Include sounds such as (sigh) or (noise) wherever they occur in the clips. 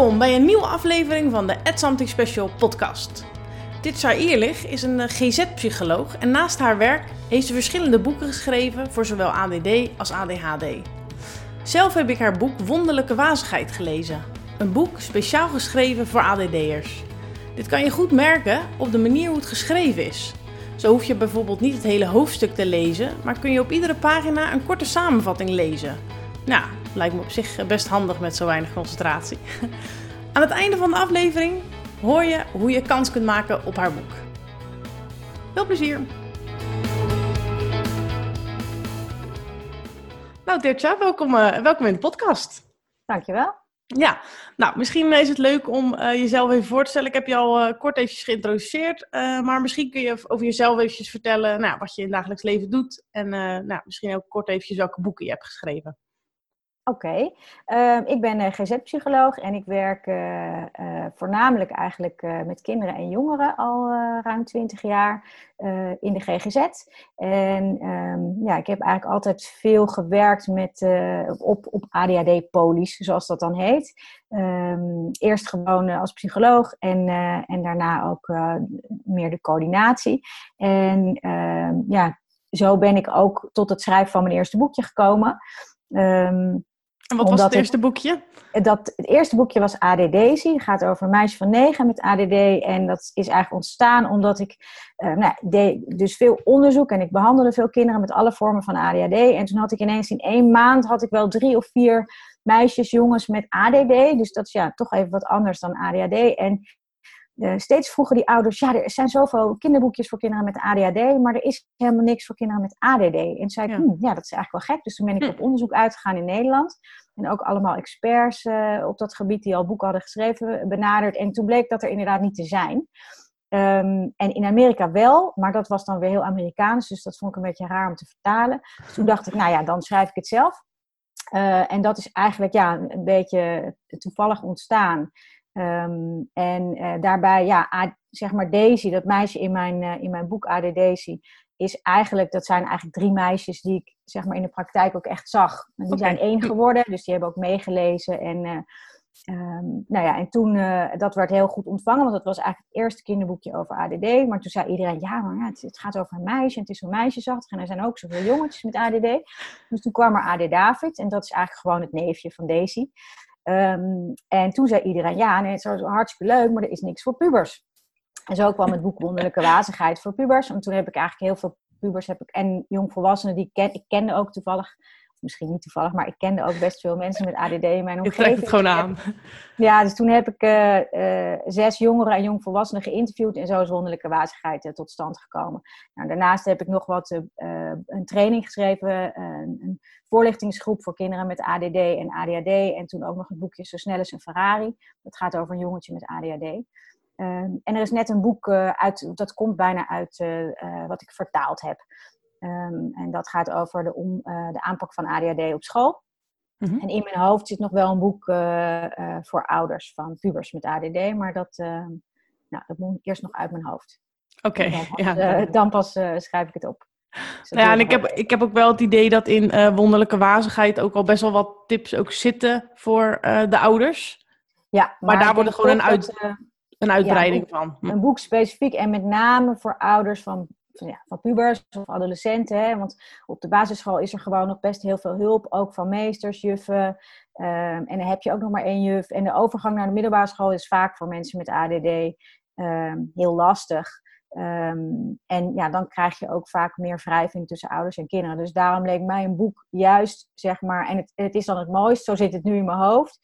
Welkom bij een nieuwe aflevering van de At Something Special podcast. Dit Eerlich is een eh, GZ-psycholoog en naast haar werk heeft ze verschillende boeken geschreven voor zowel ADD als ADHD. Zelf heb ik haar boek Wonderlijke Wazigheid gelezen. Een boek speciaal geschreven voor ADD'ers. Dit kan je goed merken op de manier hoe het geschreven is. Zo hoef je bijvoorbeeld niet het hele hoofdstuk te lezen, maar kun je op iedere pagina een korte samenvatting lezen. Nou, lijkt me op zich best handig met zo weinig concentratie. (laughs) Aan het einde van de aflevering hoor je hoe je kans kunt maken op haar boek. Veel plezier! Nou, Dirtja, welkom, uh, welkom in de podcast. Dankjewel. Ja, nou, misschien is het leuk om uh, jezelf even voor te stellen. Ik heb je al uh, kort eventjes geïntroduceerd, maar misschien kun je over jezelf eventjes vertellen nou, wat je in het dagelijks leven doet. En nou, misschien ook kort eventjes welke boeken je hebt geschreven. Oké, uh, ik ben uh, GZ-psycholoog en ik werk uh, voornamelijk eigenlijk met kinderen en jongeren al ruim 20 jaar in de GGZ. En um, ja, ik heb eigenlijk altijd veel gewerkt met, op, op ADHD-polies, zoals dat dan heet. Um, eerst gewoon als psycholoog en, en daarna ook meer de coördinatie. En ehm, ja, zo ben ik ook tot het schrijven van mijn eerste boekje gekomen. En wat was het eerste boekje? Dat, het eerste boekje was ADD. Het gaat over een meisje van negen met ADD. En dat is eigenlijk ontstaan omdat ik uh, nou, deed dus veel onderzoek. En ik behandelde veel kinderen met alle vormen van ADHD. En toen had ik ineens in één maand had ik wel drie of vier meisjes, jongens met ADD. Dus dat is ja, toch even wat anders dan ADHD. En uh, steeds vroegen die ouders, ja, er zijn zoveel kinderboekjes voor kinderen met ADHD, maar er is helemaal niks voor kinderen met ADD. En toen zei ik, ja. Hm, ja, dat is eigenlijk wel gek. Dus toen ben ik hm. op onderzoek uitgegaan in Nederland. En ook allemaal experts uh, op dat gebied die al boeken hadden geschreven, benaderd. En toen bleek dat er inderdaad niet te zijn. Um, en in Amerika wel, maar dat was dan weer heel Amerikaans, dus dat vond ik een beetje raar om te vertalen. Dus toen dacht ik, nou ja, dan schrijf ik het zelf. Uh, en dat is eigenlijk ja, een beetje toevallig ontstaan. Um, en uh, daarbij, ja, zeg maar Daisy, dat meisje in mijn, uh, in mijn boek AD Daisy, is eigenlijk, dat zijn eigenlijk drie meisjes die ik zeg maar in de praktijk ook echt zag. En die okay. zijn één geworden, dus die hebben ook meegelezen. En, uh, um, nou ja, en toen, dat werd heel goed ontvangen, want dat was eigenlijk het eerste kinderboekje over ADD. Maar toen zei iedereen, ja, maar ja, het, het gaat over een meisje en het is zo meisjesachtig. En er zijn ook zoveel jongetjes met ADD. Dus toen kwam er AD David en dat is eigenlijk gewoon het neefje van Daisy. Um, en toen zei iedereen, ja, nee, het is hartstikke leuk, maar er is niks voor pubers. En zo kwam het boek Wonderlijke Wazigheid voor pubers. En toen heb ik eigenlijk heel veel pubers heb ik, en jongvolwassenen die ken. Ik kende ook toevallig, misschien niet toevallig, maar ik kende ook best veel mensen met ADD in mijn omgeving. (laughs) Je trekt het gewoon aan. (laughs) Ja, dus toen heb ik uh, uh, zes jongeren en jongvolwassenen geïnterviewd en zo is Wonderlijke Wazigheid uh, tot stand gekomen. Nou, daarnaast heb ik nog wat een training geschreven, een voorlichtingsgroep voor kinderen met ADD en ADHD. En toen ook nog het boekje Zo snel is een Ferrari. Dat gaat over een jongetje met ADHD. Um, en er is net een boek uit, dat komt bijna uit wat ik vertaald heb. Um, en dat gaat over de, om, de aanpak van ADHD op school. Mm -hmm. En in mijn hoofd zit nog wel een boek voor ouders van pubers met ADD. Maar dat, nou, dat moet eerst nog uit mijn hoofd. Oké, okay, ja. dan pas (laughs) schrijf ik het op. Nou ja, en ik heb, ik heb ook wel het idee dat in uh, wonderlijke wazigheid ook al best wel wat tips ook zitten voor uh, de ouders. Ja, maar, maar daar wordt gewoon een, uit, dat, uh, een uitbreiding ja, van. Hm. Een boek specifiek en met name voor ouders van, van pubers of adolescenten. Hè? Want op de basisschool is er gewoon nog best heel veel hulp, ook van meesters, juffen. en dan heb je ook nog maar één juf. En de overgang naar de middelbare school is vaak voor mensen met ADD heel lastig. Um, en ja, dan krijg je ook vaak meer wrijving tussen ouders en kinderen. Dus daarom leek mij een boek juist, zeg maar, en het, het is dan het mooist, zo zit het nu in mijn hoofd,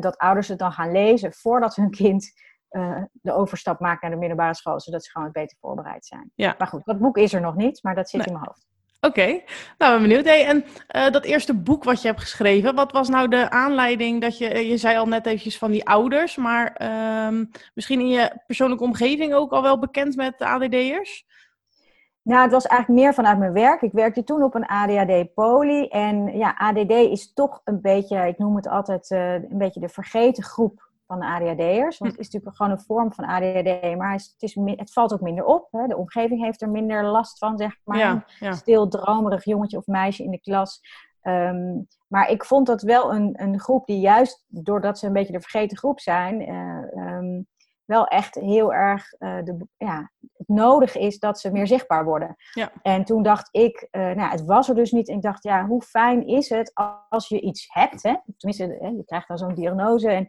dat ouders het dan gaan lezen voordat hun kind uh, de overstap maakt naar de middelbare school, zodat ze gewoon beter voorbereid zijn. Ja. Maar goed, dat boek is er nog niet, maar dat zit nee. in mijn hoofd. Oké, okay. nou ben benieuwd. Hey, en uh, dat eerste boek wat je hebt geschreven, wat was nou de aanleiding dat je, je zei al net eventjes van die ouders, maar um, misschien in je persoonlijke omgeving ook al wel bekend met ADD'ers? Nou, het was eigenlijk meer vanuit mijn werk. Ik werkte toen op een ADHD-poli. En ja, ADD is toch een beetje, ik noem het altijd, uh, een beetje de vergeten groep van de ADHD'ers. Want het is natuurlijk gewoon een vorm van ADHD, maar het, is, het valt ook minder op. Hè. De omgeving heeft er minder last van, zeg maar. Ja, ja. Stil, dromerig jongetje of meisje in de klas. Ehm, maar ik vond dat wel een, een groep die juist doordat ze een beetje de vergeten groep zijn, ehm, wel echt heel erg uh, de, ja, het nodig is dat ze meer zichtbaar worden. Ja. En toen dacht ik, uh, nou, het was er dus niet. En ik dacht, ja, hoe fijn is het als je iets hebt? Hè? Tenminste, hè, je krijgt dan zo'n diagnose. En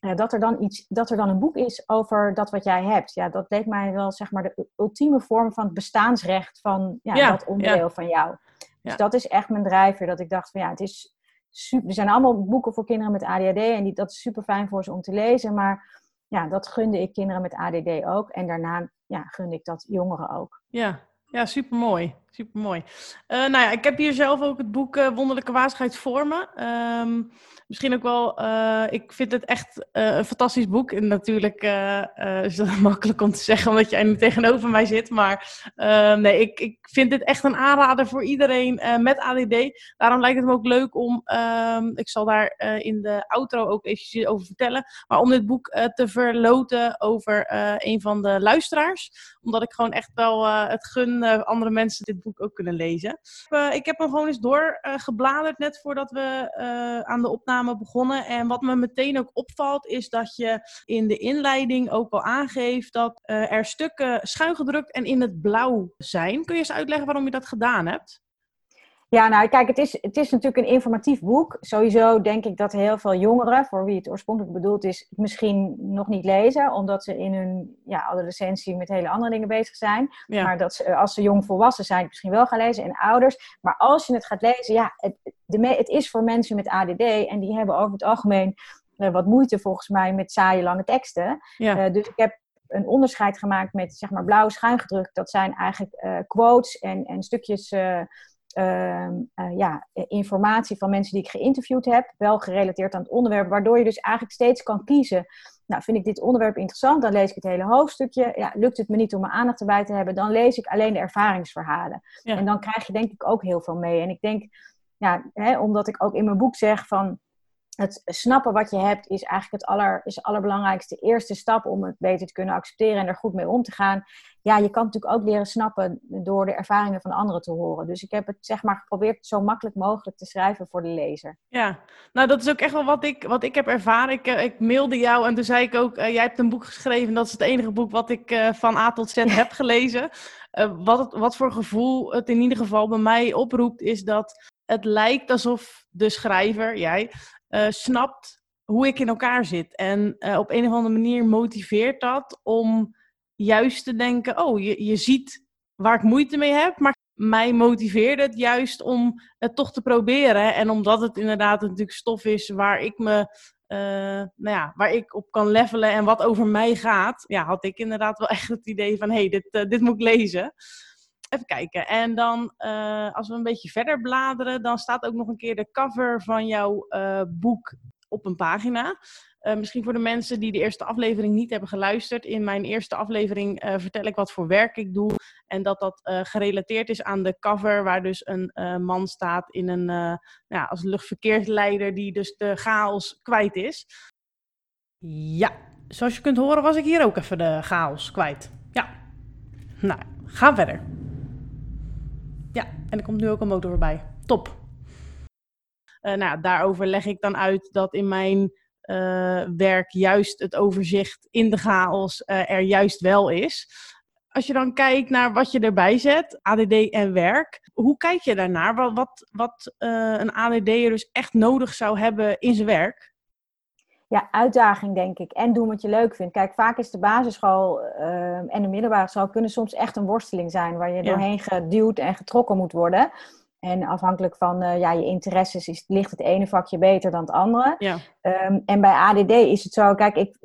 dat, er dan iets, dat er dan een boek is over dat wat jij hebt. Ja, dat leek mij wel zeg maar de ultieme vorm van het bestaansrecht van ja, ja dat onderdeel van jou. Dus dat is echt mijn drijver. Dat ik dacht van ja, het is super. Er zijn allemaal boeken voor kinderen met ADHD en die, dat is super fijn voor ze om te lezen. Maar ja, dat gunde ik kinderen met ADD ook. En daarna ja, gunde ik dat jongeren ook. Ja, ja super mooi. Super mooi. Uh, nou ja, ik heb hier zelf ook het boek uh, Wonderlijke Waarschuwheidsvormen. Um, misschien ook wel, uh, ik vind het echt een fantastisch boek. En natuurlijk is dat (laughs) makkelijk om te zeggen, omdat jij nu tegenover mij zit. Maar nee, ik, ik vind dit echt een aanrader voor iedereen met ADD. Daarom lijkt het me ook leuk om, um, ik zal daar in de outro ook eventjes over vertellen. Maar om dit boek te verloten over een van de luisteraars. Omdat ik gewoon echt wel het gun andere mensen dit boek ook kunnen lezen. Ik heb hem gewoon eens doorgebladerd uh, net voordat we aan de opname begonnen. En wat me meteen ook opvalt is dat je in de inleiding ook al aangeeft dat eh, er stukken schuin gedrukt en in het blauw zijn. Kun je eens uitleggen waarom je dat gedaan hebt? Ja, nou kijk, het is, het is natuurlijk een informatief boek. Sowieso denk ik dat heel veel jongeren, voor wie het oorspronkelijk bedoeld is, misschien nog niet lezen, omdat ze in hun ja, adolescentie met hele andere dingen bezig zijn. Maar dat ze, als ze jong volwassen zijn, misschien wel gaan lezen en ouders. Maar als je het gaat lezen, ja, het, de, het is voor mensen met ADD en die hebben over het algemeen uh, wat moeite volgens mij met saaie lange teksten. Ja. Uh, dus ik heb een onderscheid gemaakt met zeg maar blauw schuingedrukt. Dat zijn eigenlijk uh, quotes en, en stukjes uh, uh, ja, informatie van mensen die ik geïnterviewd heb, wel gerelateerd aan het onderwerp, waardoor je dus eigenlijk steeds kan kiezen. Nou, vind ik dit onderwerp interessant, dan lees ik het hele hoofdstukje. Ja, lukt het me niet om mijn aandacht erbij te hebben, dan lees ik alleen de ervaringsverhalen. En dan krijg je denk ik ook heel veel mee. En ik denk, ja, hè, omdat ik ook in mijn boek zeg van het snappen wat je hebt is eigenlijk het, aller, is allerbelangrijkste eerste stap om het beter te kunnen accepteren en er goed mee om te gaan. Ja, je kan natuurlijk ook leren snappen door de ervaringen van anderen te horen. Dus ik heb het zeg maar geprobeerd zo makkelijk mogelijk te schrijven voor de lezer. Ja, nou dat is ook echt wel wat ik, wat ik heb ervaren. Ik, eh, ik mailde jou en toen zei ik ook, uh, jij hebt een boek geschreven. Dat is het enige boek wat ik uh, van A tot Z heb gelezen. wat, wat voor gevoel het in ieder geval bij mij oproept, is dat het lijkt alsof de schrijver, jij, uh, snapt hoe ik in elkaar zit. En uh, op een of andere manier motiveert dat om juist te denken: oh, je, je ziet waar ik moeite mee heb, maar mij motiveert het juist om het toch te proberen. En omdat het inderdaad natuurlijk stof is waar ik me. Uh, nou ja, waar ik op kan levelen en wat over mij gaat, ja, had ik inderdaad wel (laughs) echt het idee van, hé, hey, dit, dit moet ik lezen. Even kijken. En dan, uh, als we een beetje verder bladeren, dan staat ook nog een keer de cover van jouw uh, boek op een pagina. Uh, misschien voor de mensen die de eerste aflevering niet hebben geluisterd. In mijn eerste aflevering vertel ik wat voor werk ik doe. En dat dat gerelateerd is aan de cover, waar dus een man staat in een, nou ja, als luchtverkeersleider die dus de chaos kwijt is. Ja, zoals je kunt horen was ik hier ook even de chaos kwijt. Ja, nou, ga verder. Ja, en er komt nu ook een motor voorbij. Top. Uh, nou, daarover leg ik dan uit dat in mijn uh, werk juist het overzicht in de chaos uh, er juist wel is. Als je dan kijkt naar wat je erbij zet, ADD en werk, hoe kijk je daarnaar? Wat, wat, wat een ADD'er dus echt nodig zou hebben in zijn werk? Ja, uitdaging, denk ik. En doen wat je leuk vindt. Kijk, vaak is de basisschool uh, en de middelbare school kunnen soms echt een worsteling zijn waar je doorheen geduwd en getrokken moet worden. En afhankelijk van uh, ja, je interesses is, ligt het ene vakje beter dan het andere. Ja. Um, en bij ADD is het zo, kijk, ik,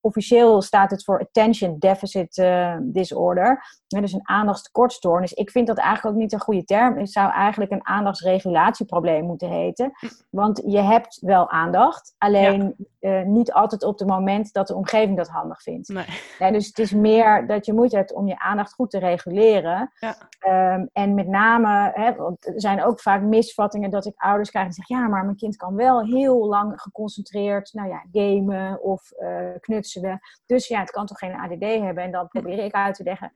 officieel staat het voor Attention Deficit uh, Disorder. Ja, dus een aandachtstekortstoornis. Ik vind dat eigenlijk ook niet een goede term. Het zou eigenlijk een aandachtsregulatieprobleem moeten heten. Want je hebt wel aandacht, alleen ja. uh, niet altijd op het moment dat de omgeving dat handig vindt. Nee. Ja, dus het is meer dat je moeite hebt om je aandacht goed te reguleren. Ja. Um, en met name, hè, want er zijn ook vaak misvattingen dat ik ouders krijg die zeggen: ja, maar mijn kind kan wel heel lang geconcentreerd, nou ja, gamen of uh, knutselen. Dus ja, het kan toch geen ADD hebben? En dan probeer ik uit te leggen,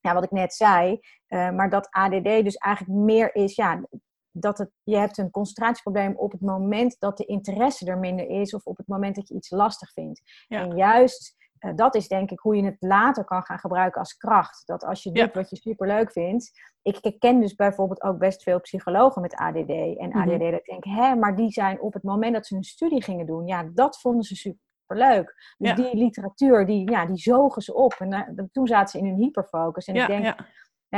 ja, wat ik net zei, uh, maar dat ADD dus eigenlijk meer is, ja, dat het, je hebt een concentratieprobleem op het moment dat de interesse er minder is of op het moment dat je iets lastig vindt. En juist dat is denk ik hoe je het later kan gaan gebruiken als kracht. Dat als je doet wat je superleuk vindt. Ik, ken dus bijvoorbeeld ook best veel psychologen met ADD en ADD. Mm Dat ik denk, hè, maar die zijn op het moment dat ze hun studie gingen doen, ja, dat vonden ze superleuk. Dus die literatuur, die, ja, die zogen ze op. En uh, toen zaten ze in hun hyperfocus. En ik denk,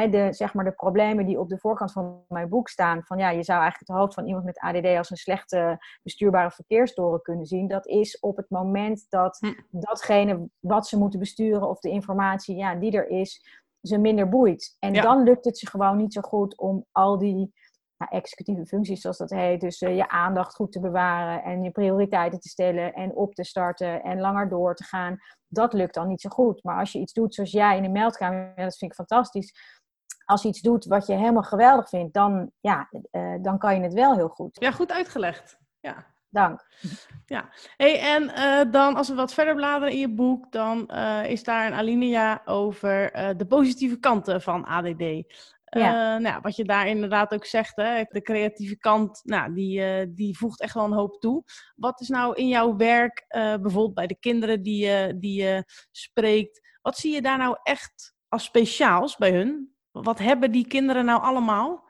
de, zeg maar de problemen die op de voorkant van mijn boek staan, van ja, je zou eigenlijk het hoofd van iemand met ADD als een slechte bestuurbare verkeersdoren kunnen zien, dat is op het moment dat datgene wat ze moeten besturen of de informatie ja, die er is, ze minder boeit. En dan lukt het ze gewoon niet zo goed om al die nou, executieve functies, zoals dat heet, dus uh, je aandacht goed te bewaren en je prioriteiten te stellen en op te starten en langer door te gaan. Dat lukt dan niet zo goed. Maar als je iets doet zoals jij in de meldkamer, dat vind ik fantastisch als je iets doet wat je helemaal geweldig vindt, dan, ja, uh, dan kan je het wel heel goed. Ja, goed uitgelegd. Ja. Dank. Ja, hey, en uh, dan als we wat verder bladeren in je boek, dan uh, is daar een alinea over de positieve kanten van ADD. Ja. nou, wat je daar inderdaad ook zegt, hè, de creatieve kant, nou, die, die voegt echt wel een hoop toe. Wat is nou in jouw werk, bijvoorbeeld bij de kinderen die je die, spreekt, wat zie je daar nou echt als speciaals bij hun? Wat hebben die kinderen nou allemaal?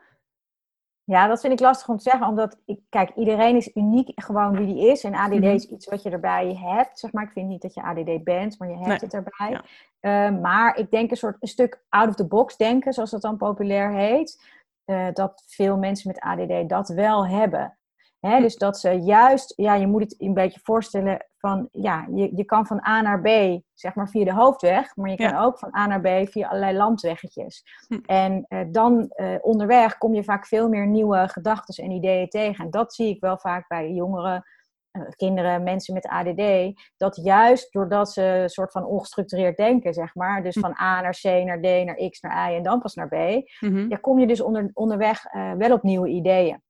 Ja, dat vind ik lastig om te zeggen, omdat, ik, kijk, iedereen is uniek gewoon wie die is. En ADD mhm. is iets wat je erbij hebt, zeg maar. Ik vind niet dat je ADD bent, maar je hebt het erbij. Ehm, maar ik denk een soort een stuk out of the box denken, zoals dat dan populair heet. Uh, dat veel mensen met ADD dat wel hebben. Dus dat ze juist, ja, je moet het een beetje voorstellen van, ja, je, je kan van A naar B, zeg maar via de hoofdweg, maar je kan ook van A naar B via allerlei landweggetjes. Hm. En uh, dan uh, onderweg kom je vaak veel meer nieuwe gedachten en ideeën tegen. En dat zie ik wel vaak bij jongeren, uh, kinderen, mensen met ADD, dat juist doordat ze een soort van ongestructureerd denken, zeg maar, dus hm. van A naar C naar D naar X naar Y en dan pas naar B, mm ja, kom je dus onder, onderweg wel op nieuwe ideeën.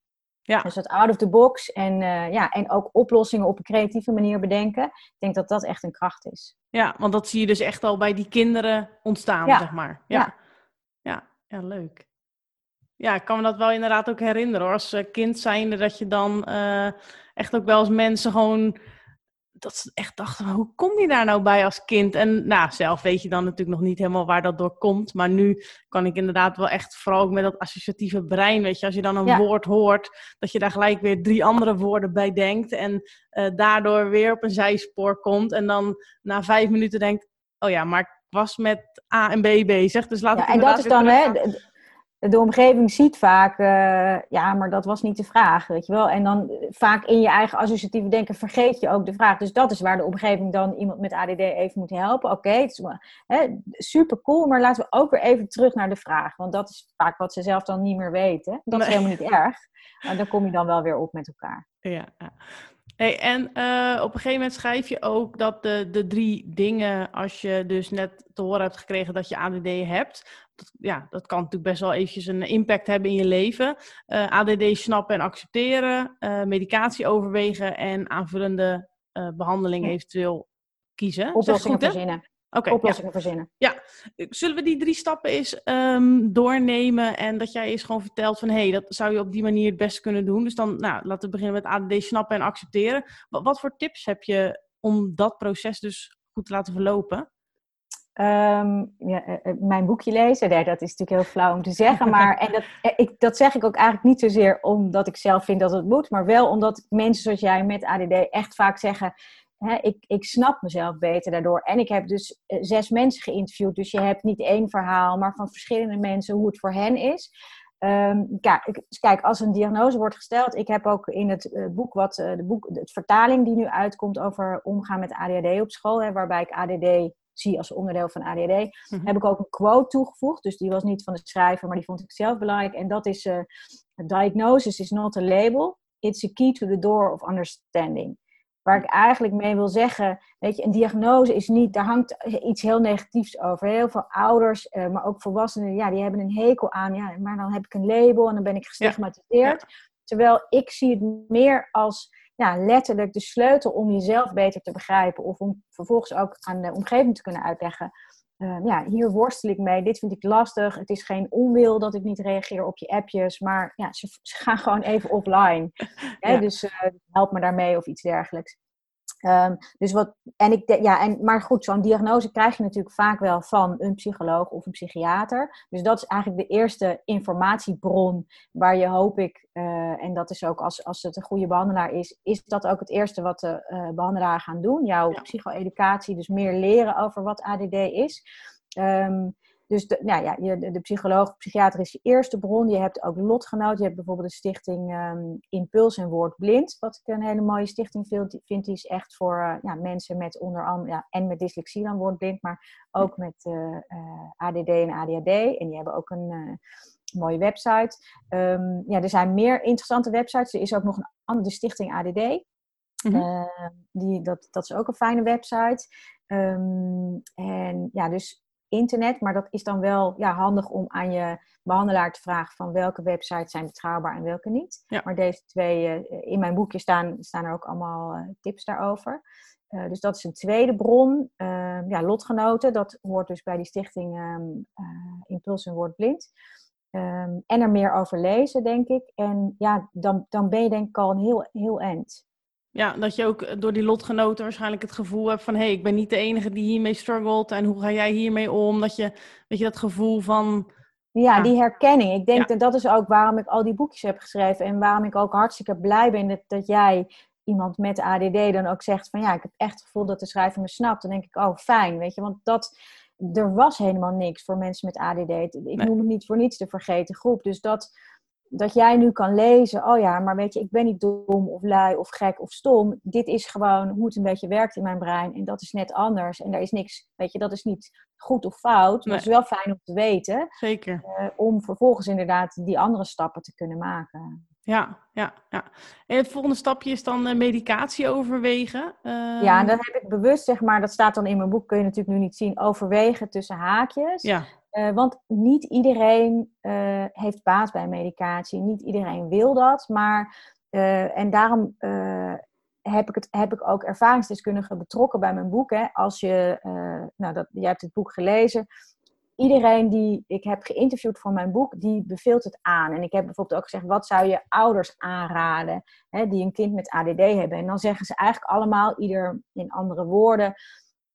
Ja. Dus dat out of the box en, uh, ja, en ook oplossingen op een creatieve manier bedenken. Ik denk dat dat echt een kracht is. Ja, want dat zie je dus echt al bij die kinderen ontstaan, zeg maar. Ja. ja. Ja. leuk. Ja, ik kan me dat wel inderdaad ook herinneren hoor. Als uh, kind zijnde dat je dan uh, echt ook wel als mensen gewoon dat ze echt dachten, hoe kom je daar nou bij als kind? En nou, zelf weet je dan natuurlijk nog niet helemaal waar dat door komt. Maar nu kan ik inderdaad wel echt, vooral ook met dat associatieve brein, weet je, als je dan een woord hoort, dat je daar gelijk weer drie andere woorden bij denkt. En uh, daardoor weer op een zijspoor komt. En dan na vijf minuten denkt, oh ja, maar ik was met A en B bezig. Dus laat ja, ik En dat is dan, hè, de omgeving ziet vaak, uh, ja, maar dat was niet de vraag, weet je wel. En dan eh, vaak in je eigen associatieve denken vergeet je ook de vraag. Dus dat is waar de omgeving dan iemand met ADD even moet helpen. Oké, okay, super cool, maar laten we ook weer even terug naar de vraag. Want dat is vaak wat ze zelf dan niet meer weten. Dat is helemaal niet erg. Maar dan kom je dan wel weer op met elkaar. Ja. Hey, en uh, op een gegeven moment schrijf je ook dat de, de drie dingen, als je dus net te horen hebt gekregen dat je ADD hebt, dat, ja, dat kan natuurlijk best wel eventjes een impact hebben in je leven. Uh, eh, ADD snappen en accepteren, uh, medicatie overwegen en aanvullende behandeling eventueel kiezen. Oplossingen verzinnen. Okay, oplossingen ja. verzinnen. Ja, zullen we die drie stappen eens um, doornemen en dat jij eens gewoon vertelt van hé, hey, dat zou je op die manier het best kunnen doen. Dus dan, nou, laten we beginnen met ADD snappen en accepteren. Wat, wat voor tips heb je om dat proces dus goed te laten verlopen? Um, ja, eh, eh, mijn boekje lezen, nee, dat is natuurlijk heel flauw om te zeggen. Maar (laughs) en dat, eh, ik, dat zeg ik ook eigenlijk niet zozeer omdat ik zelf vind dat het moet, maar wel omdat mensen zoals jij met ADD echt vaak zeggen: ik, ik snap mezelf beter daardoor. En ik heb dus eh, zes mensen geïnterviewd. Dus je hebt niet één verhaal, maar van verschillende mensen hoe het voor hen is. Um, kijk, kijk, als een diagnose wordt gesteld. Ik heb ook in het uh, boek wat uh, de boek, het vertaling die nu uitkomt over omgaan met ADHD op school, hè, waarbij ik ADD zie als onderdeel van ADHD, mhm. heb ik ook een quote toegevoegd. Dus die was niet van de schrijver, maar die vond ik zelf belangrijk. En dat is: uh, Diagnosis is not a label, it's a key to the door of understanding. Waar ik eigenlijk mee wil zeggen, weet je, een diagnose is niet, daar hangt iets heel negatiefs over. Heel veel ouders, eh, maar ook volwassenen, ja, die hebben een hekel aan, ja, maar dan heb ik een label en dan ben ik gestigmatiseerd. Terwijl ik zie het meer als ja, letterlijk de sleutel om jezelf beter te begrijpen of om vervolgens ook aan de omgeving te kunnen uitleggen Ehm, ja, hier worstel ik mee, dit vind ik lastig. Het is geen onwil dat ik niet reageer op je appjes, maar ja, ze, gaan gewoon even offline. (laughs) Hè? Dus uh, help me daarmee of iets dergelijks. Um, dus wat, en ik, ja, en, maar goed, zo'n diagnose krijg je natuurlijk vaak wel van een psycholoog of een psychiater. Dus dat is eigenlijk de eerste informatiebron waar je hoop ik, uh, en dat is ook als, als het een goede behandelaar is, is dat ook het eerste wat de uh, behandelaar gaan doen. Jouw ja. psycho-educatie, dus meer leren over wat ADD is. Um, dus de, nou ja, je, de, psycholoog, psychiater is je eerste bron. Je hebt ook lotgenoten. Je hebt bijvoorbeeld de stichting um, Impuls en Woord Blind. Wat ik een hele mooie stichting vind. vind die is echt voor uh, ja, mensen met onder andere... Ja, en met dyslexie dan woordblind. Maar ook met uh, uh, ADD en ADHD. En die hebben ook een mooie website. Um, ja, er zijn meer interessante websites. Er is ook nog een andere stichting ADD. Mm -hmm. die, dat, dat is ook een fijne website. Um, en ja, dus internet, maar dat is dan wel ja, handig om aan je behandelaar te vragen van welke websites zijn betrouwbaar en welke niet. Ja. Maar deze twee, uh, in mijn boekje staan, staan er ook allemaal uh, tips daarover. Uh, dus dat is een tweede bron. Ehm, ja, lotgenoten, dat hoort dus bij die stichting um, Impuls en Word Blind. Um, en er meer over lezen, denk ik. En ja, dan, dan ben je denk ik al een heel, heel eind. Ja, dat je ook door die lotgenoten waarschijnlijk het gevoel hebt van... hé, hey, ik ben niet de enige die hiermee struggelt en hoe ga jij hiermee om? Dat je, weet je, dat gevoel van... Ja, ja. die herkenning. Ik denk ja. dat dat is ook waarom ik al die boekjes heb geschreven... en waarom ik ook hartstikke blij ben dat, dat jij iemand met ADD dan ook zegt van... ja, ik heb echt het gevoel dat de schrijver me snapt. Dan denk ik, oh, fijn, weet je. Want dat, er was helemaal niks voor mensen met ADD. Ik nee. noem het niet voor niets de vergeten groep. Dus dat dat jij nu kan lezen, oh ja, maar weet je, ik ben niet dom of lui of gek of stom. Dit is gewoon hoe het een beetje werkt in mijn brein. En dat is net anders. En daar is niks, weet je, dat is niet goed of fout. Maar nee. het is wel fijn om te weten. Zeker. Uh, om vervolgens inderdaad die andere stappen te kunnen maken. Ja, ja, ja. En het volgende stapje is dan uh, medicatie overwegen. Uh... Ja, en dat heb ik bewust, zeg maar, dat staat dan in mijn boek, kun je natuurlijk nu niet zien, overwegen tussen haakjes. Ja. Uh, want niet iedereen uh, heeft baat bij medicatie. Niet iedereen wil dat. Maar, uh, en daarom heb, ik het, heb ik ook ervaringsdeskundigen betrokken bij mijn boek. Hè. Als je, nou, dat, jij hebt het boek gelezen. Iedereen die ik heb geïnterviewd voor mijn boek, die beveelt het aan. En ik heb bijvoorbeeld ook gezegd, wat zou je ouders aanraden hè, die een kind met ADD hebben? En dan zeggen ze eigenlijk allemaal, ieder in andere woorden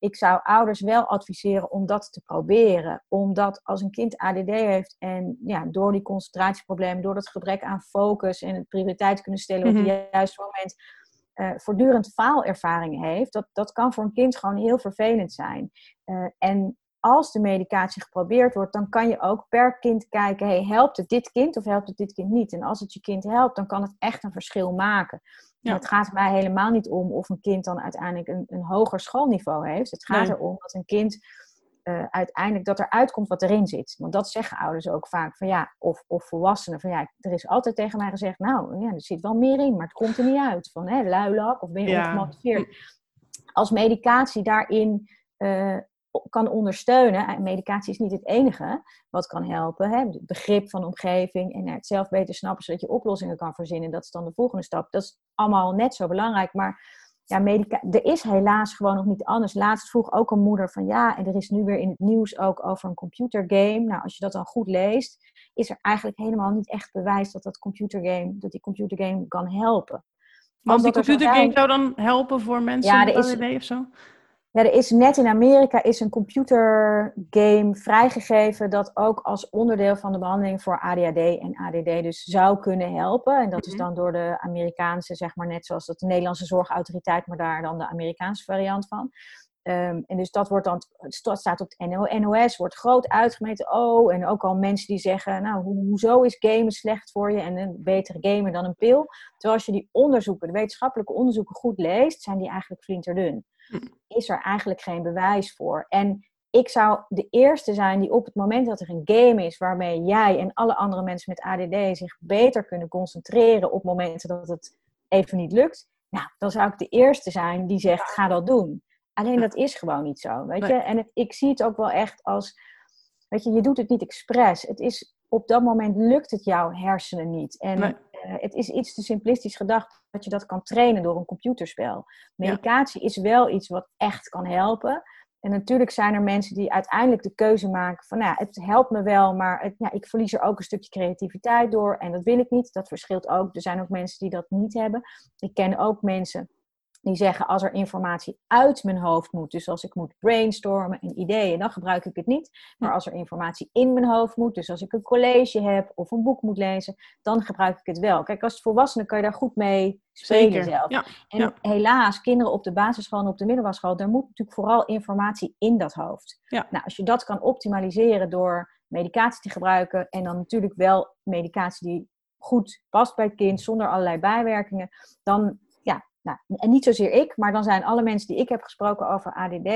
ik zou ouders wel adviseren om dat te proberen. Omdat als een kind ADD heeft en ja, door die concentratieproblemen, door dat gebrek aan focus en het prioriteit kunnen stellen op mm -hmm. het juiste moment, uh, voortdurend faalervaringen heeft, dat, dat kan voor een kind gewoon heel vervelend zijn. Uh, en als de medicatie geprobeerd wordt, dan kan je ook per kind kijken: hey, helpt het dit kind of helpt het dit kind niet? En als het je kind helpt, dan kan het echt een verschil maken. Ja. Het gaat mij helemaal niet om of een kind dan uiteindelijk een, een hoger schoolniveau heeft. Het gaat nee. erom dat een kind uh, uiteindelijk dat er uitkomt wat erin zit. Want dat zeggen ouders ook vaak van ja, of, of volwassenen van ja, er is altijd tegen mij gezegd, nou ja, er zit wel meer in, maar het komt er niet uit. Van hè, luilak of ben je ja. ongemotiveerd. Als medicatie daarin uh, kan ondersteunen. En medicatie is niet het enige wat kan helpen. Hè? Het begrip van de omgeving en het zelf beter snappen zodat je oplossingen kan verzinnen. Dat is dan de volgende stap. Dat is allemaal net zo belangrijk. Maar ja, medica er is helaas gewoon nog niet anders. Laatst vroeg ook een moeder van ja, en er is nu weer in het nieuws ook over een computergame. Nou, als je dat dan goed leest, is er eigenlijk helemaal niet echt bewijs dat dat computergame, dat die computergame kan helpen. Want die computergame zou dan helpen voor mensen ja, met ADD of zo? Ja, er is net in Amerika is een computergame vrijgegeven dat ook als onderdeel van de behandeling voor ADHD en ADD dus zou kunnen helpen. En dat is dan door de Amerikaanse, zeg maar net zoals dat de Nederlandse zorgautoriteit, maar daar dan de Amerikaanse variant van. Um, en dus dat wordt dan, staat op het NOS, wordt groot uitgemeten. Oh, en ook al mensen die zeggen, nou, ho hoezo is gamen slecht voor je en een betere gamer dan een pil? Terwijl als je die onderzoeken, de wetenschappelijke onderzoeken goed leest, zijn die eigenlijk flinterdun. Is er eigenlijk geen bewijs voor. En ik zou de eerste zijn die op het moment dat er een game is waarmee jij en alle andere mensen met ADD zich beter kunnen concentreren op momenten dat het even niet lukt, nou, dan zou ik de eerste zijn die zegt, ga dat doen. Alleen dat is gewoon niet zo, weet je. En het, ik zie het ook wel echt als, weet je, je doet het niet expres. Het is, op dat moment lukt het jouw hersenen niet. En nee. Uh, het is iets te simplistisch gedacht dat je dat kan trainen door een computerspel. Medicatie is wel iets wat echt kan helpen. en natuurlijk zijn er mensen die uiteindelijk de keuze maken van, nou ja, het helpt me wel, maar het, ja, ik verlies er ook een stukje creativiteit door en dat wil ik niet. Dat verschilt ook. Er zijn ook mensen die dat niet hebben. Ik ken ook mensen die zeggen als er informatie uit mijn hoofd moet, dus als ik moet brainstormen en ideeën, dan gebruik ik het niet. Maar als er informatie in mijn hoofd moet, dus als ik een college heb of een boek moet lezen, dan gebruik ik het wel. Kijk, als volwassene kan je daar goed mee spelen Zeker. zelf. Ja. En ja. helaas, kinderen op de basisschool en op de middelbare school, daar moet natuurlijk vooral informatie in dat hoofd. Ja. Nou, als je dat kan optimaliseren door medicatie te gebruiken en dan natuurlijk wel medicatie die goed past bij het kind, zonder allerlei bijwerkingen, dan nou, en niet zozeer ik, maar dan zijn alle mensen die ik heb gesproken over ADD,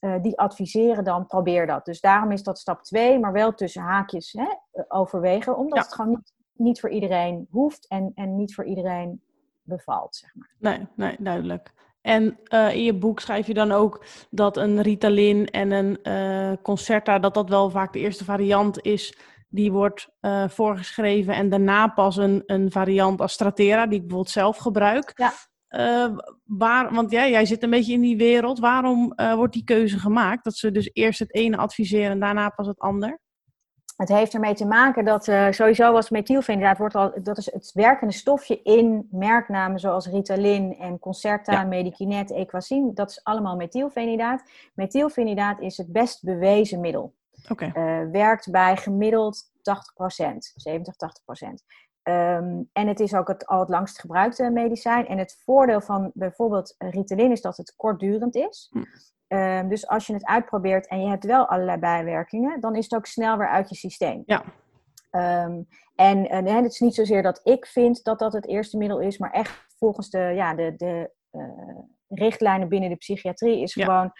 eh, die adviseren dan probeer dat. Dus daarom is dat stap 2, maar wel tussen haakjes hè, overwegen, omdat Ja. het gewoon niet, niet voor iedereen hoeft en, en niet voor iedereen bevalt, zeg maar. Nee, nee, duidelijk. En eh, in je boek schrijf je dan ook dat een Ritalin en een eh, Concerta, dat dat wel vaak de eerste variant is die wordt voorgeschreven en daarna pas een, een variant als Stratera, die ik bijvoorbeeld zelf gebruik. Ja. Eh, waar, want ja, jij zit een beetje in die wereld. Waarom eh, wordt die keuze gemaakt? Dat ze dus eerst het ene adviseren en daarna pas het ander? Het heeft ermee te maken dat eh, sowieso was methylfenidaat wordt al, dat is het werkende stofje in merknamen zoals Ritalin en Concerta, Ja. Medikinet, Equacin. Dat is allemaal methylfenidaat. Methylfenidaat is het best bewezen middel. Oké, Eh, werkt bij gemiddeld 80%, 70, 80%. Ehm, en het is ook het, al het langst gebruikte medicijn. En het voordeel van bijvoorbeeld Ritalin is dat het kortdurend is. Hm. Ehm, dus als je het uitprobeert en je hebt wel allerlei bijwerkingen, dan is het ook snel weer uit je systeem. Ja. Ehm, en en het is niet zozeer dat ik vind dat dat het eerste middel is, maar echt volgens de, ja, de, de eh, richtlijnen binnen de psychiatrie is Ja. gewoon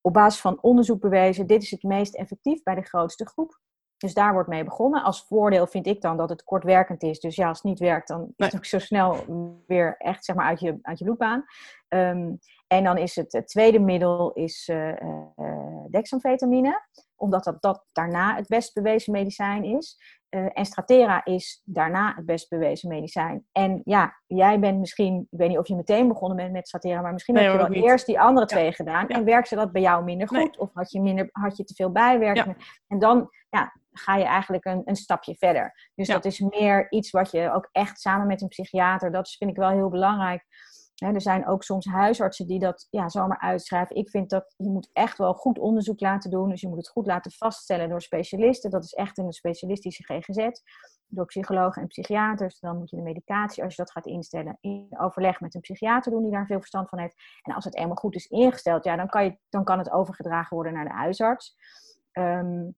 op basis van onderzoek bewezen, dit is het meest effectief bij de grootste groep. Dus daar wordt mee begonnen. Als voordeel vind ik dan dat het kortwerkend is. Dus ja, als het niet werkt, dan is het ook zo snel weer echt zeg maar, uit, je, uit je loopbaan. Ehm, en dan is het, het tweede middel is eh, eh, dexamfetamine. Omdat dat, dat daarna het best bewezen medicijn is. Eh, en Stratera is daarna het best bewezen medicijn. En ja, jij bent misschien, ik weet niet of je meteen begonnen bent met Stratera, maar misschien Nee, heb je wel eerst die andere Ja. twee gedaan. Ja. En werkte dat bij jou minder goed? Nee. Of had je, minder, had je te veel bijwerkingen? En dan ja, ga je eigenlijk een, een stapje verder. Dus dat is meer iets wat je ook echt samen met een psychiater, dat vind ik wel heel belangrijk. Er zijn ook soms huisartsen die dat ja, zomaar uitschrijven. Ik vind dat je moet echt wel goed onderzoek laten doen. Dus je moet het goed laten vaststellen door specialisten. Dat is echt in een specialistische GGZ. Door psychologen en psychiaters. Dan moet je de medicatie, als je dat gaat instellen, in overleg met een psychiater doen die daar veel verstand van heeft. En als het eenmaal goed is ingesteld, ja, dan, kan je, dan kan het overgedragen worden naar de huisarts. Ehm,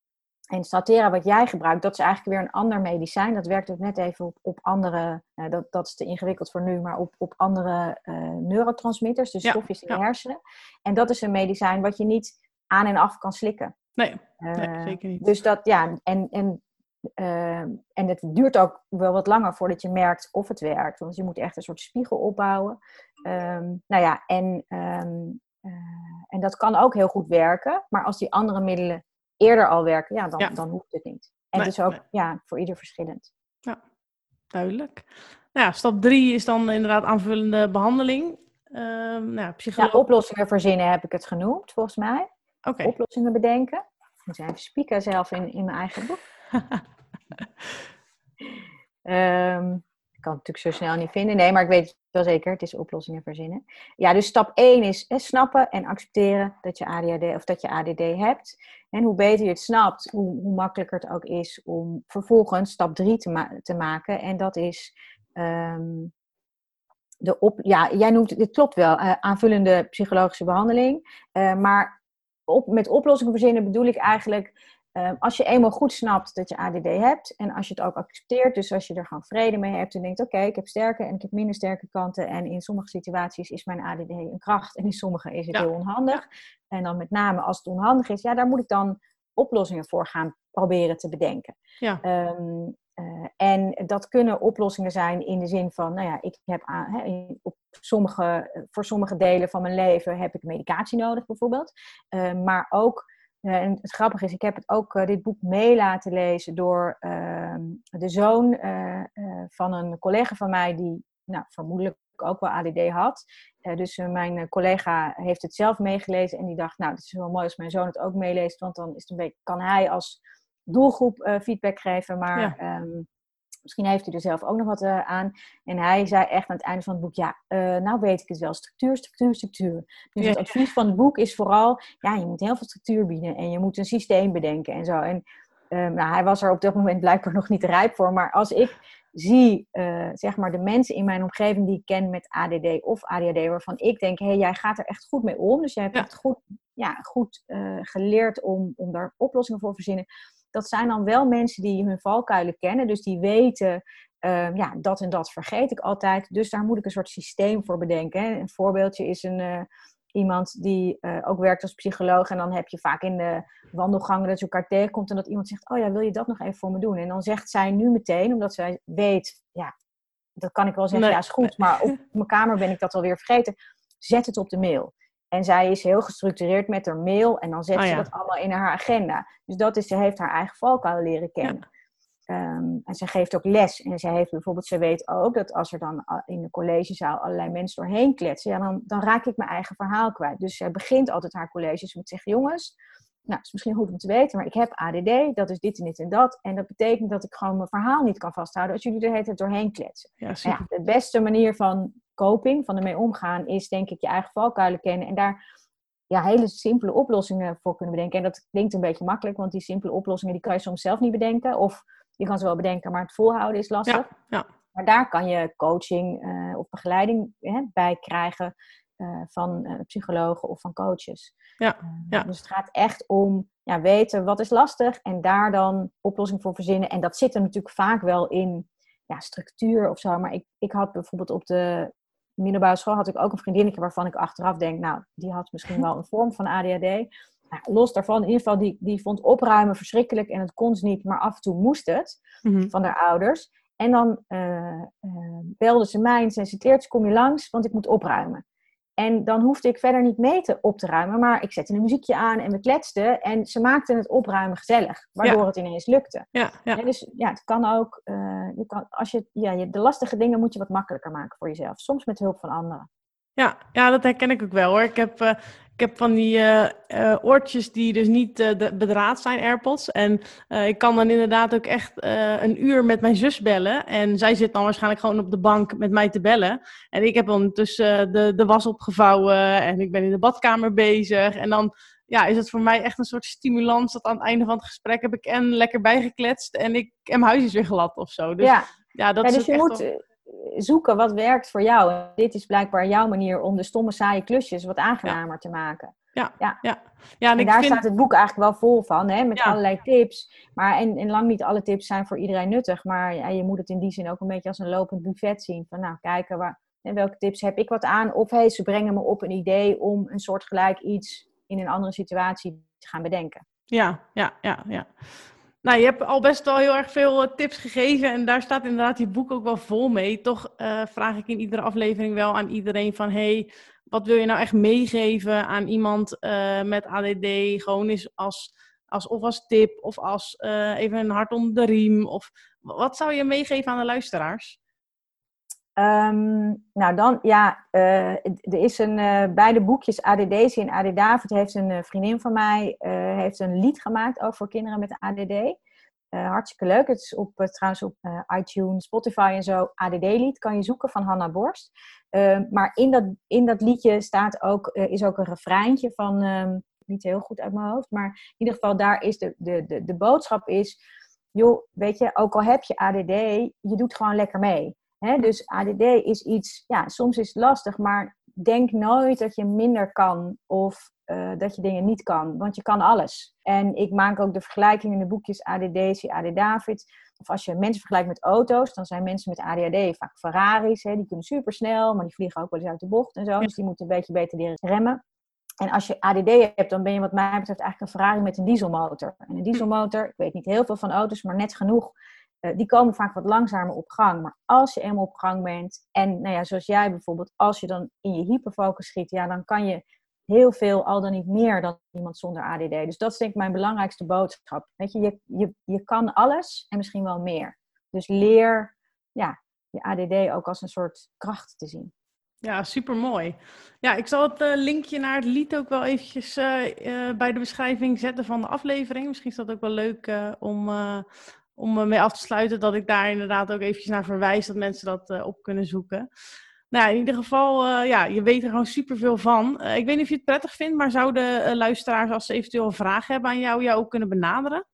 en Stratera, wat jij gebruikt, dat is eigenlijk weer een ander medicijn. Dat werkt ook net even op, op andere, nou, dat, dat is te ingewikkeld voor nu, maar op, op andere eh, neurotransmitters, dus Ja, stofjes in ja. de hersenen. En dat is een medicijn wat je niet aan en af kan slikken. nee, nee, Eh, zeker niet. Dus dat, ja, en, en, eh, en het duurt ook wel wat langer voordat je merkt of het werkt. Want je moet echt een soort spiegel opbouwen. Ehm, nou ja, en, ehm, eh, en dat kan ook heel goed werken. Maar als die andere middelen eerder al werken, ja, dan, Ja. dan hoeft het niet. En Nee, dus ook nee. ja, voor ieder verschillend. Duidelijk. Nou ja, stap drie is dan inderdaad aanvullende behandeling. Ehm nou, ja, Ja, oplossingen verzinnen heb ik het genoemd, volgens mij. Oké. Oplossingen bedenken. Ik moet even spieken zelf in, in mijn eigen boek. (laughs) Ehm, kan het natuurlijk zo snel niet vinden. Nee, maar ik weet het wel zeker. Het is oplossingen verzinnen. Ja, dus stap 1 is hè, snappen en accepteren dat je ADHD of dat je ADD hebt. En hoe beter je het snapt, hoe, hoe makkelijker het ook is om vervolgens stap 3 te, te maken. En dat is ehm, de op, ja, jij noemt dit klopt wel, eh, aanvullende psychologische behandeling. Eh, maar op, met oplossingen verzinnen bedoel ik eigenlijk eh, als je eenmaal goed snapt dat je ADD hebt en als je het ook accepteert, dus als je er gewoon vrede mee hebt en denkt: oké, ik heb sterke en ik heb minder sterke kanten en in sommige situaties is mijn ADD een kracht en in sommige is het Ja. heel onhandig. En dan met name als het onhandig is, ja, daar moet ik dan oplossingen voor gaan proberen te bedenken. Ja. Ehm, eh, en dat kunnen oplossingen zijn in de zin van, nou ja, ik heb aan, hè, op sommige, voor sommige delen van mijn leven heb ik medicatie nodig bijvoorbeeld. Eh, maar ook, eh, en het grappige is, ik heb het ook eh, dit boek mee laten lezen door ehm, de zoon eh, van een collega van mij die nou, vermoedelijk ook wel ADD had. dus mijn collega heeft het zelf meegelezen en die dacht, nou, het is wel mooi als mijn zoon het ook meeleest, want dan is het een beetje, kan hij als doelgroep feedback geven. Maar ehm, Misschien heeft hij er zelf ook nog wat uh, aan. En hij zei echt aan het einde van het boek: Ja, uh, nou weet ik het wel. Structuur, structuur, structuur. Dus het advies van het boek is vooral: Ja, je moet heel veel structuur bieden. En je moet een systeem bedenken en zo. En uh, nou, hij was er op dat moment blijkbaar (laughs) nog niet rijp voor. Maar als ik zie, zeg maar, de mensen in mijn omgeving die ik ken met ADD of ADHD, waarvan ik denk: Hé, hey, jij gaat er echt goed mee om. Dus jij hebt echt goed, ja, goed geleerd om, om daar oplossingen voor te verzinnen dat zijn dan wel mensen die hun valkuilen kennen. Dus die weten, uh, ja, dat en dat vergeet ik altijd. Dus daar moet ik een soort systeem voor bedenken. Hè. Een voorbeeldje is een, uh, iemand die uh, ook werkt als psycholoog. En dan heb je vaak in de wandelgangen dat je elkaar tegenkomt. En dat iemand zegt, oh ja, wil je dat nog even voor me doen? En dan zegt zij nu meteen, omdat zij weet, ja, dat kan ik wel zeggen, ja is goed. Maar op (laughs) mijn kamer ben ik dat alweer vergeten. Zet het op de mail. En zij is heel gestructureerd met haar mail en dan zet oh ze dat allemaal in haar agenda. Dus dat is, ze heeft haar eigen valkuil leren kennen. Ehm, en ze geeft ook les. En ze heeft bijvoorbeeld, ze weet ook dat als er dan in de collegezaal allerlei mensen doorheen kletsen, ja, dan, dan raak ik mijn eigen verhaal kwijt. Dus ze begint altijd haar colleges met zeggen: jongens, nou, het is misschien goed om te weten, maar ik heb ADD, dat is dit en dit en dat. En dat betekent dat ik gewoon mijn verhaal niet kan vasthouden als jullie er het doorheen kletsen. Ja, nou ja, de beste manier van coping, van ermee omgaan, is denk ik je eigen valkuilen kennen en daar ja, hele simpele oplossingen voor kunnen bedenken. En dat klinkt een beetje makkelijk, want die simpele oplossingen die kan je soms zelf niet bedenken. Of je kan ze wel bedenken, maar het volhouden is lastig. Ja, ja. Maar daar kan je coaching uh, of begeleiding hè, bij krijgen uh, van uh, psychologen of van coaches. Ja, ja. Dus het gaat echt om ja, weten wat is lastig en daar dan oplossing voor verzinnen. En dat zit er natuurlijk vaak wel in ja, structuur of zo. Maar ik, ik had bijvoorbeeld op de middelbare school had ik ook een vriendinnetje waarvan ik achteraf denk, nou, die had misschien wel een vorm van ADHD. Nou, los daarvan, in ieder geval, die, die vond opruimen verschrikkelijk en het kon ze niet, maar af en toe moest het mhm. van haar ouders. En dan uh, uh, belde ze mij en zei ze, kom je langs, want ik moet opruimen. En dan hoefde ik verder niet mee te op te ruimen, maar ik zette een muziekje aan en we kletsten. En ze maakten het opruimen gezellig, waardoor het ineens lukte. Ja, ja. dus ja, het kan ook, uh, je kan, als je, ja, je, de lastige dingen moet je wat makkelijker maken voor jezelf. Soms met hulp van anderen. Ja, ja dat herken ik ook wel hoor. Ik heb, uh, ik heb van die uh, uh, oortjes die dus niet bedraad zijn, AirPods. En ik kan dan inderdaad ook echt een uur met mijn zus bellen. En zij zit dan waarschijnlijk gewoon op de bank met mij te bellen. En ik heb ondertussen de, de was opgevouwen en ik ben in de badkamer bezig. En dan ja, is het voor mij echt een soort stimulans dat aan het einde van het gesprek heb ik en lekker bijgekletst en, ik, en mijn huis is weer glad of zo. Dus ja, ja dat is dus je moet zoeken wat werkt voor jou. En dit is blijkbaar jouw manier om de stomme, saaie klusjes wat aangenamer te maken. Ja, ja. ja. ja en, daar staat het boek eigenlijk wel vol van, hè, met allerlei tips. Maar en, en lang niet alle tips zijn voor iedereen nuttig. Maar ja, je moet het in die zin ook een beetje als een lopend buffet zien. Van nou, kijken waar, en welke tips heb ik wat aan? Of hey, ze brengen me op een idee om een soortgelijk iets in een andere situatie te gaan bedenken. Ja, ja, ja, ja. Nou, je hebt al best wel heel erg veel eh, tips gegeven en daar staat inderdaad je boek ook wel vol mee. Toch uh, vraag ik in iedere aflevering wel aan iedereen van, hey, wat wil je nou echt meegeven aan iemand uh, met ADD? Gewoon eens als, als, of als tip of als even een hart onder de riem. Of wat zou je meegeven aan de luisteraars? Um, nou dan, ja, uh, er is een, uh, bij de boekjes ADD en AD David heeft een uh, vriendin van mij heeft een lied gemaakt over voor kinderen met ADD. hartstikke leuk. Het is op, trouwens op iTunes, Spotify en zo. ADD-lied kan je zoeken van Hanna Borst. Ehm, maar in dat, in dat liedje staat ook, is ook een refreintje van, um, niet heel goed uit mijn hoofd, maar in ieder geval daar is de, de, de, de boodschap is, joh, weet je, ook al heb je ADD, je doet gewoon lekker mee dus ADD is iets, ja, soms is het lastig, maar denk nooit dat je minder kan of uh, dat je dingen niet kan, want je kan alles. En ik maak ook de vergelijking in de boekjes ADD, zie AD David. Of als je mensen vergelijkt met auto's, dan zijn mensen met ADHD vaak Ferraris. Die kunnen super snel, maar die vliegen ook wel eens uit de bocht en zo. Dus die moeten een beetje beter leren remmen. En als je ADD hebt, dan ben je wat mij betreft eigenlijk een Ferrari met een dieselmotor. En een dieselmotor, ik weet niet heel veel van auto's, maar net genoeg eh, die komen vaak wat langzamer op gang. Maar als je eenmaal op gang bent, en nou ja, zoals jij bijvoorbeeld, als je dan in je hyperfocus schiet, ja, dan kan je heel veel, al dan niet meer dan iemand zonder ADD. Dus dat is denk ik mijn belangrijkste boodschap. Weet je, je, je, je kan alles en misschien wel meer. Dus leer ja, je ADD ook als een soort kracht te zien. Ja, super mooi. Ja, ik zal het uh, linkje naar het lied ook wel eventjes uh, bij de beschrijving zetten van de aflevering. Misschien is dat ook wel leuk om, om mee af te sluiten, dat ik daar inderdaad ook eventjes naar verwijs, dat mensen dat op kunnen zoeken. Nou, in ieder geval, ja, je weet er gewoon superveel van. ik weet niet of je het prettig vindt, maar zouden luisteraars, als ze eventueel een vraag hebben aan jou, jou ook kunnen benaderen?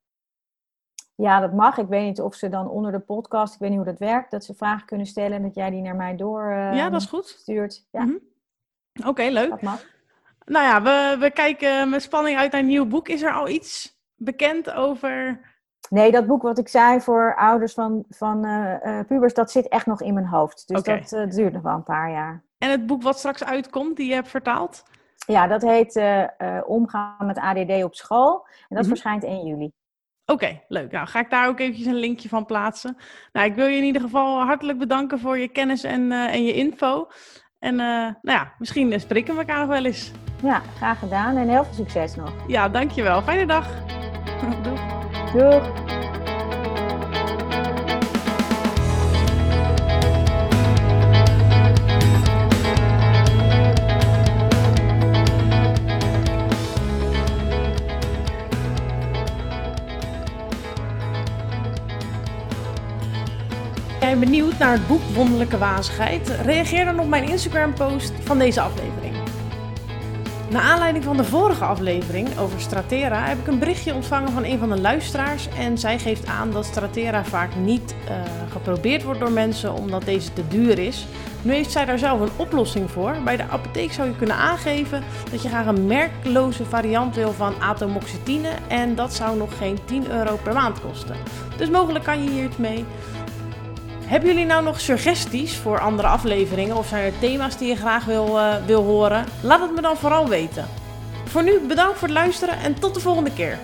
Ja, dat mag. Ik weet niet of ze dan onder de podcast, ik weet niet hoe dat werkt, dat ze vragen kunnen stellen en dat jij die naar mij door ja, dat is goed. stuurt. Ja. Mm Oké, leuk. Dat mag. Nou ja, we, we kijken met spanning uit naar een nieuw boek. Is er al iets bekend over... Nee, dat boek wat ik zei voor ouders van, van uh, pubers, dat zit echt nog in mijn hoofd. Dus dat uh, duurt nog wel een paar jaar. En het boek wat straks uitkomt, die je hebt vertaald? Ja, dat heet Omgaan met ADD op school. En dat mm verschijnt 1 juli. Oké, leuk. Nou, ga ik daar ook eventjes een linkje van plaatsen. Nou, ik wil je in ieder geval hartelijk bedanken voor je kennis en, en je info. En nou ja, misschien spreken we elkaar nog wel eens. Ja, graag gedaan en heel veel succes nog. Ja, dankjewel. Fijne dag. (laughs) Doeg. Doeg. benieuwd naar het boek Wonderlijke Wazigheid? Reageer dan op mijn Instagram-post van deze aflevering. Na aanleiding van de vorige aflevering over Stratera heb ik een berichtje ontvangen van een van de luisteraars. En zij geeft aan dat Stratera vaak niet uh, geprobeerd wordt door mensen omdat deze te duur is. Nu heeft zij daar zelf een oplossing voor. Bij de apotheek zou je kunnen aangeven dat je graag een merkloze variant wil van atomoxetine. En dat zou nog geen 10 euro per maand kosten. Dus mogelijk kan je hier iets mee. Hebben jullie nou nog suggesties voor andere afleveringen of zijn er thema's die je graag wil, uh, wil horen? Laat het me dan vooral weten. Voor nu bedankt voor het luisteren en tot de volgende keer.